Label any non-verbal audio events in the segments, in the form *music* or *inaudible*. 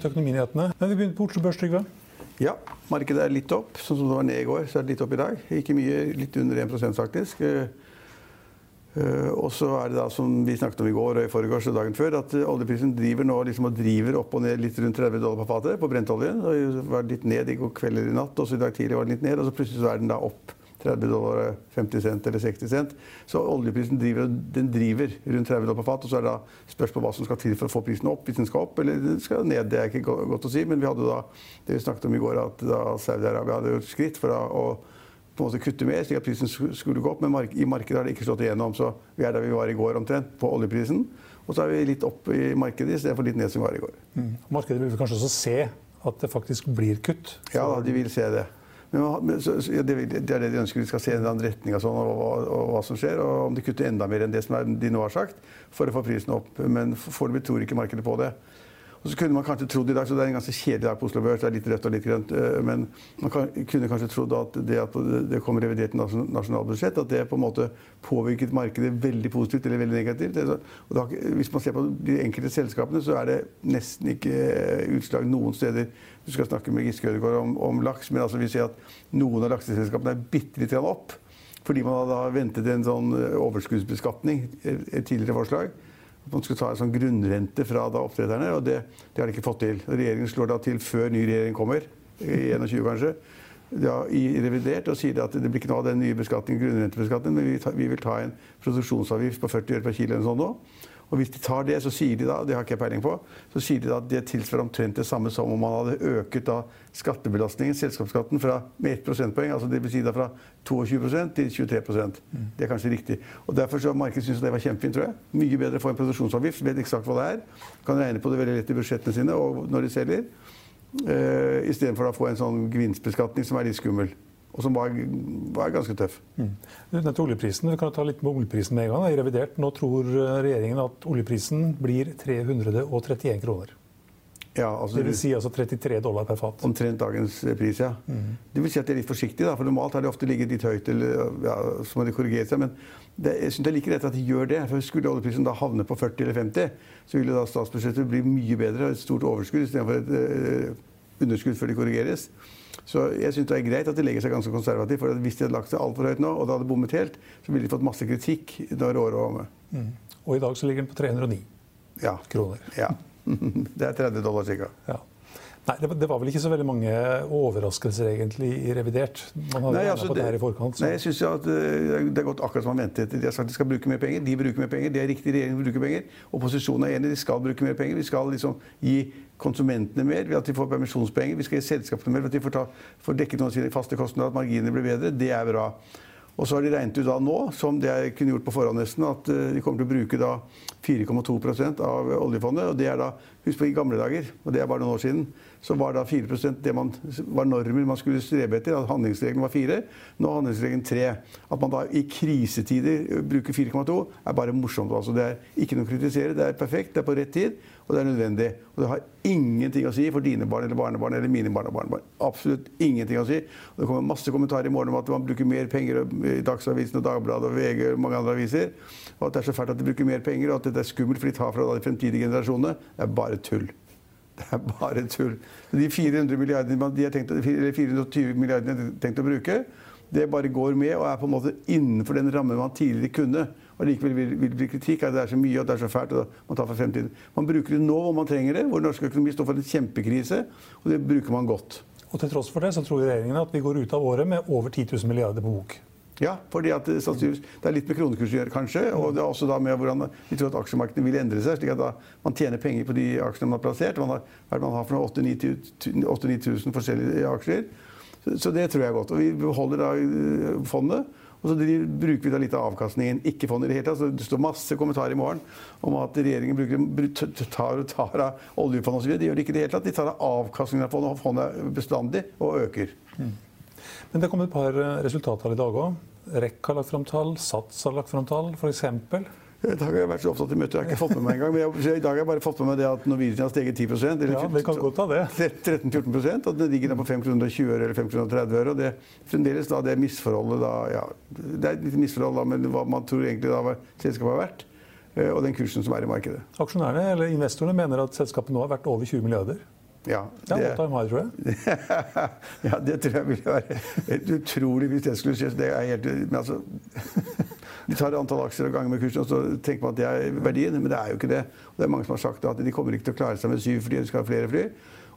velkommen til Økonominyhetene. Men vi begynner på Oslo Børs, Trygve. Ja, markedet er litt opp. Sånn som det var ned i går, så er det litt opp i dag. Ikke mye, litt under 1% faktisk. Uh, og så er det da, som vi snakket om i går og i forgårs og dagen før, at oljeprisen driver nå liksom og driver opp og ned litt rundt 30 dollar på fatet på brentoljen. Det var litt ned i går kvelder i natt, og så i dag tidlig var den litt ned. Og så plutselig så er den da opp 30 dollar, 50 cent eller 60 cent. Så oljeprisen driver, den driver rundt 30 dollar på fat. Og så er det da spørsmål hva som skal til for å få prisen opp. Hvis den skal opp eller den skal ned, det er ikke godt å si. Men vi hadde da det vi snakket om i går, at Saudi-Arabia hadde gjort skritt for å på en måte kutte mer, slik at prisen skulle gå opp. Men i markedet har det ikke slått igjennom. Så vi er der vi var i går omtrent, på oljeprisen. Og så er vi litt opp i markedet istedenfor litt ned som vi var i går. Mm. Markedet vil kanskje også se at det faktisk blir kutt? Ja, de vil se det. Men, det, er det de ønsker. De skal se en annen retning og, sånn, og, og, og, hva som skjer. Og om de kutter enda mer enn det som de nå har sagt, for å få prisen opp. Men foreløpig tror ikke markedet på det. Og så kunne man kanskje trodd i dag, så Det er en ganske kjedelig dag på Oslo Børs. Det er litt rødt og litt grønt. Eh, men man kan, kunne kanskje trodd at det at det kommer revidert nasjonalbudsjett, at det på en måte påvirket markedet veldig positivt eller veldig negativt. Da, hvis man ser på de enkelte selskapene, så er det nesten ikke utslag noen steder. Du skal snakke med Giske Ødegaard om, om, laks, men altså vi ser at noen av lakseselskapene er bitte litt opp. Fordi man hadde ventet en sånn overskuddsbeskatning, et tidligere forslag at man skulle ta en sånn grunnrente fra da oppdretterne. og det, det, har de ikke fått til. Regjeringen slår da til før ny regjering kommer, i 21 kanskje, ja, i revidert og sier at det blir ikke noe av den nye beskatningen, grunnrentebeskatningen, men vi, ta, vi, vil ta en produksjonsavgift på 40 øre per kilo eller sånn nå. Og hvis de tar det, så sier de da, det har ikke jeg peiling på, så sier de da at det tilsvarer omtrent det samme som om man hadde øket da skattebelastningen, selskapsskatten, fra, med 1 prosentpoeng. Altså det vil si da fra 22% til 23 mm. Det er kanskje riktig. Og Derfor så markedet syntes det var kjempefint, tror jeg. Mye bedre å få en produksjonsavgift, vet eksakt hva det er. Kan regne på det veldig lett i budsjettene sine og når de selger. Uh, Istedenfor å få en sånn gevinstbeskatning som er litt skummel og som var, var ganske tøff. Mm. oljeprisen, Vi kan ta litt med oljeprisen med en gang. I revidert nå tror regjeringen at oljeprisen blir 331 kroner. Ja, altså, det vil si altså 33 dollar per fat. Omtrent dagens eh, pris, ja. Mm. Det vil si at de er litt forsiktige, da, for normalt har de ofte ligget litt høyt. eller ja, så må de korrigere seg, Men det, jeg syns det er like rett at de gjør det. for Skulle oljeprisen da havne på 40 eller 50, så ville da statsbudsjettet bli mye bedre. Et stort overskudd istedenfor et uh, underskudd før de korrigeres. Så jeg syns det er greit at de legger seg ganske konservativt. For hvis de hadde lagt seg altfor høyt nå, og det hadde bommet helt, så ville de fått masse kritikk når året var omme. Mm. Og i dag så ligger den på 309 ja. kroner. Ja. *laughs* Det er 30 dollar ca. Ja. Nei, det, det, var vel ikke så veldig mange overraskelser egentlig i revidert? Man hadde nei, altså, på det, her i forkant. Så. Nei, jeg synes at uh, Det har gått akkurat som man ventet. De har sagt de skal bruke mer penger. De bruker mer penger. Det er riktig, regjeringen bruker penger. Opposisjonen er enig, de skal bruke mer penger. Vi skal liksom gi konsumentene mer ved at de får permisjonspenger. Vi skal gi selskapene mer ved at de får, ta, får dekket noen av sine faste kostnader, at marginene blir bedre. Det er bra. Og så har de regnet ut da nå, som de kunne gjort på forhånd nesten, at eh, de kommer til å bruke da 4,2% av oljefondet. og det er da, Husk på i gamle dager, og det er bare noen år siden, så var da 4% det man, var normen man skulle strebe etter. at Handlingsregelen var 4, nå er handlingsregelen 3. At man da i krisetider bruker 4,2 er bare morsomt. altså Det er ikke noe å kritisere, det er perfekt, det er på rett tid, og det er nødvendig. Og det har ingenting å si for dine barn eller barnebarn eller mine barn og barnebarn. Absolutt ingenting å si. Og det kommer masse kommentarer i morgen om at man bruker mer penger i Dagsavisen og Dagbladet og VG og mange andre aviser. Og at det er så fælt at de bruker mer penger, og at dette er skummelt for de tar fra de fremtidige generasjonene. Det er bare tull. Det er bare tull. De 400 milliardene de har tenkt, eller 420 milliardene de har tenkt å bruke, det bare går med og er på en måte innenfor den rammen man tidligere kunne. Og likevel vil, vil bli kritikk at det er så mye og det er så fælt. og Man tar for fremtiden. Man bruker det nå hvor man trenger det, hvor norsk økonomi står for en kjempekrise. Og det bruker man godt. Og til tross for det så tror regjeringen at vi går ut av året med over 10 000 milliarder på bok. Ja, fordi at det er litt med kronekurs å gjøre, kanskje. Og det er også da med hvordan vi tror at aksjemarkedene vil endre seg. slik at da man tjener penger på de aksjene man har plassert. Man har, man har for 8000-9000 forskjellige aksjer. Så, så, det tror jeg er godt. Og vi beholder da eh, fondet. Og så bruker vi da litt av avkastningen. Ikke fondet i det hele tatt. Så det står masse kommentarer i morgen om at regjeringen bruker, tar, tar av oljefondet osv. De gjør de ikke i det hele tatt. De tar av avkastningen av fondet, og fondet bestandig og øker. Mm. Men det kom et par eh, resultater i dag òg. REC har lagt fram tall, Sats har lagt fram tall, f.eks. I dag har jeg vært så opptatt i møter, jeg har ikke fått med meg engang. Men jeg, i dag har jeg bare fått med meg det at Norwegian har steget 10 eller ja, vi kan godt ta det. 13-14% At det ligger på 5 kroner 20 øre eller 5 kroner 30 øre. Og det fremdeles da det misforholdet da ja, Det er et lite misforhold da, men hva man tror egentlig da selskapet har vært. Eh, og den kursen som er i markedet. Aksjonærene eller investorene mener at selskapet nå har vært over 20 milliarder? Ja, Det er all time high, tror jeg. *laughs* ja, det tror jeg ville være helt utrolig hvis det skulle skje. Det er helt, men altså, *laughs* de tar antall aksjer og ganger med kursen og så tenker man at det er verdien, men det er jo ikke det. Og det er mange som har sagt at de kommer ikke til å klare seg med syv fly, de skal ha flere fly.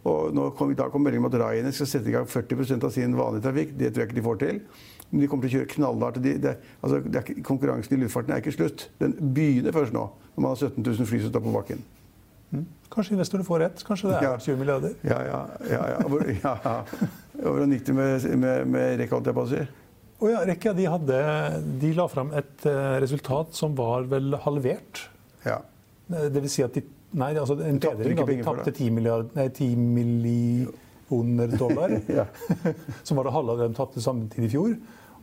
Og nå kom, da kom meldingen om at Ryanair skal sette i gang 40% av sin vanlige trafikk. Det tror jeg ikke de får til. Men de kommer til å kjøre knallhardt. De, det, altså, det er, konkurransen i luftfarten er ikke slutt. Den begynner først nå, når man har 17 000 fly som står på bakken. Kanskje investorene får rett? Kanskje det er 20 milliarder? Ja, ja. ja, ja. Ja. Hvordan gikk det med, med, med Rekka? Og ja, Rekka de, hadde, de la fram et eh, resultat som var vel halvert. Ja. Det vil si at de Nei, altså en tredjedel. De tapte det. 10, milliard, nei, 10 millioner dollar. *laughs* Ja. som var det halve av det de tapte samtidig i fjor.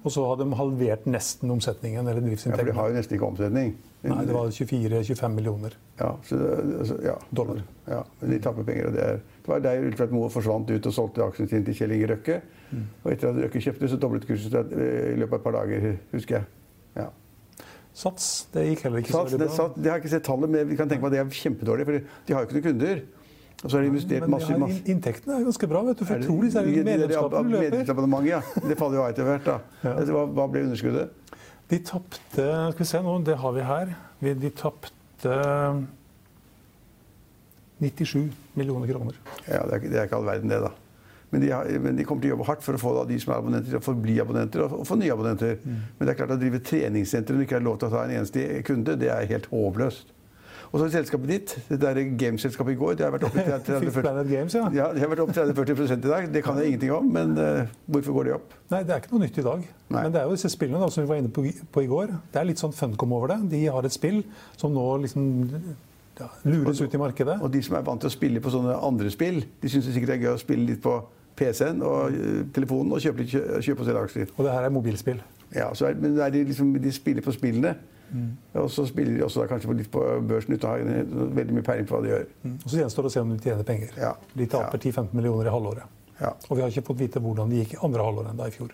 Og så hadde de halvert nesten omsetningen. eller ja, for de har jo nesten ikke omsetning. Nei, det var 24-25 millioner. Ja, så, det- altså, ja. Dollar. Ja, de tapper penger. og Det, er, det var der Ulfred Moe forsvant ut og solgte aksjene sine til Kjell Inge Røkke. Mm. Og etter at Røkke kjøpte, så doblet kursen eh, i løpet av et par dager, husker jeg. Ja. Sats det gikk heller ikke så Sats, veldig det, bra. sats, det har jeg ikke sett tallet, men vi kan tenke på at det er kjempedårlig. For de har jo ikke noen kunder. Og så har de investert Men masse, masse inn- inntektene er ganske bra, vet du. For tror disse det de- de- løper. Ja. Det faller jo av etter hvert. da. *laughs* Ja. Altså, Hva, hva ble underskuddet? De tapte Skal vi se nå, det har vi her. De tapte 97 millioner kroner. Ja, det er, det er ikke all verden, det, da. Men de, har, men de kommer til å jobbe hardt for å få da, de som er abonnenter, til å forbli abonnenter og, få nye abonnenter. Men det er klart å drive treningssenter når du ikke har lov til å ta en eneste kunde, det er helt håpløst. Og så selskapet ditt, det der gameselskapet i går, det har vært oppe 30-40 *laughs* Fifth ja. ja, det har vært opp 30-40 i dag. Det kan jeg ingenting om, men uh, hvorfor går de opp? Nei, det er ikke noe nytt i dag. Nei. Men det er jo disse spillene da, som vi var inne på, på i går. Det er litt sånn funcom over det. De har et spill som nå liksom ja, lures ut i markedet. Og de som er vant til å spille på sånne andre spill, de syns det sikkert er gøy å spille litt på PC-en og eh, telefonen og kjøpe, kjøpe og selge aksjer. Og det her er mobilspill. Ja, så er, men er de, liksom, de spiller på spillene. Og så spiller de også kanskje litt på børsen uten å ha veldig mye peiling på hva de gjør. Og så gjenstår det å se om de tjener penger. Ja. De taper 10-15 millioner i halvåret. Ja. Og vi har ikke fått vite hvordan det gikk i andre halvår enn da i fjor.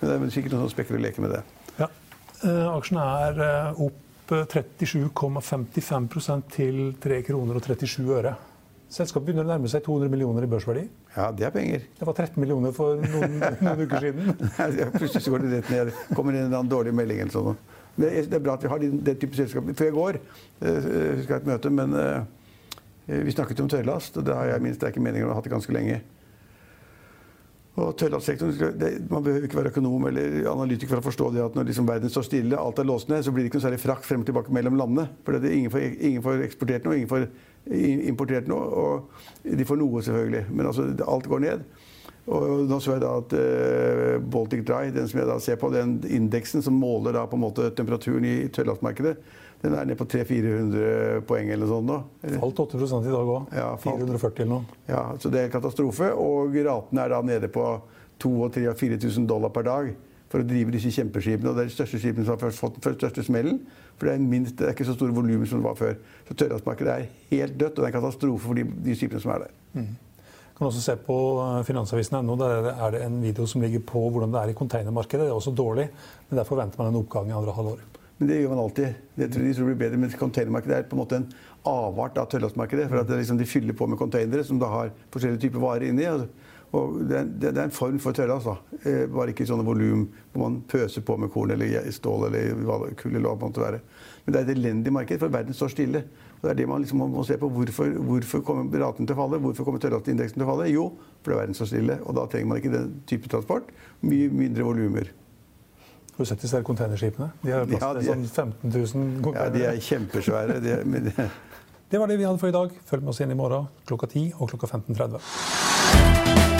Men det er vel sikkert noen som spekker og leker med det. Ja. Eh, aksjen er eh, opp eh, 37,55 til 3 kroner og 37 øre. Selskapet begynner å nærme seg 200 millioner i børsverdi. Ja, det er penger. Det var 13 millioner for noen, *laughs* noen uker siden. *laughs* Plutselig går det rett ned. Kommer inn en dårlig melding eller sånn. Det det er bra at vi har den, den type selskaper. Før jeg går, eh, husker jeg et møte, men eh, vi snakket om tørrlast, og det har jeg min sterke meninger om har hatt det ganske lenge. Og tørrlastsektoren, Man behøver ikke være økonom eller analytiker for å forstå det at når liksom verden står stille, alt er låst ned, så blir det ikke noe særlig frakt frem og tilbake mellom landene. For det ingen, får, ingen får eksportert noe, ingen får importert noe. Og de får noe, selvfølgelig, men altså, alt går ned. Og nå så jeg da at eh, Baltic Dry, den som jeg da ser på, den indeksen som måler da på en måte temperaturen i tørrlastmarkedet, den er ned på 300-400 poeng eller sånt nå. Falt 8 i dag òg. Ja, 440 eller noe. Ja, så det er katastrofe. Og ratene er da nede på 2000 4000 dollar per dag for å drive disse kjempeskipene. Og det er de største skipene som har først fått den største smellen. For det er, minst, det er ikke så store volumer som det var før. Så tørrlastmarkedet er helt dødt, og det er en katastrofe for de, de skipene som er der. Kan også se på eh, finansavisen.no. Der er det en video som ligger på hvordan det er i containermarkedet. Det er også dårlig, men der forventer man en oppgang i andre halvår. Men det gjør man alltid. Det tror de tror blir bedre, Men containermarkedet er på en måte en avart av tørrlastmarkedet. For at liksom, de fyller på med containere som da har forskjellige typer varer inni. Og- det, det er en form for tørre, altså. Eh, Bare ikke i sånne volum hvor man pøser på med korn eller stål eller kull eller hva det måtte være. Men det er et elendig marked, for verden står stille. Og det er det man liksom må, se på. Hvorfor, hvorfor kommer raten til å falle? Hvorfor kommer tørrlastindeksen til å falle? Jo, fordi verden står stille. Og da trenger man ikke den type transport. Mye mindre volumer. Har du sett disse containerskipene? De har plass Ja, til er- sånn 15 000 Ja. De er kjempesvære. De er, *laughs* Det var det vi hadde for i dag. Følg med oss igjen i morgen klokka 10 og klokka 15.30.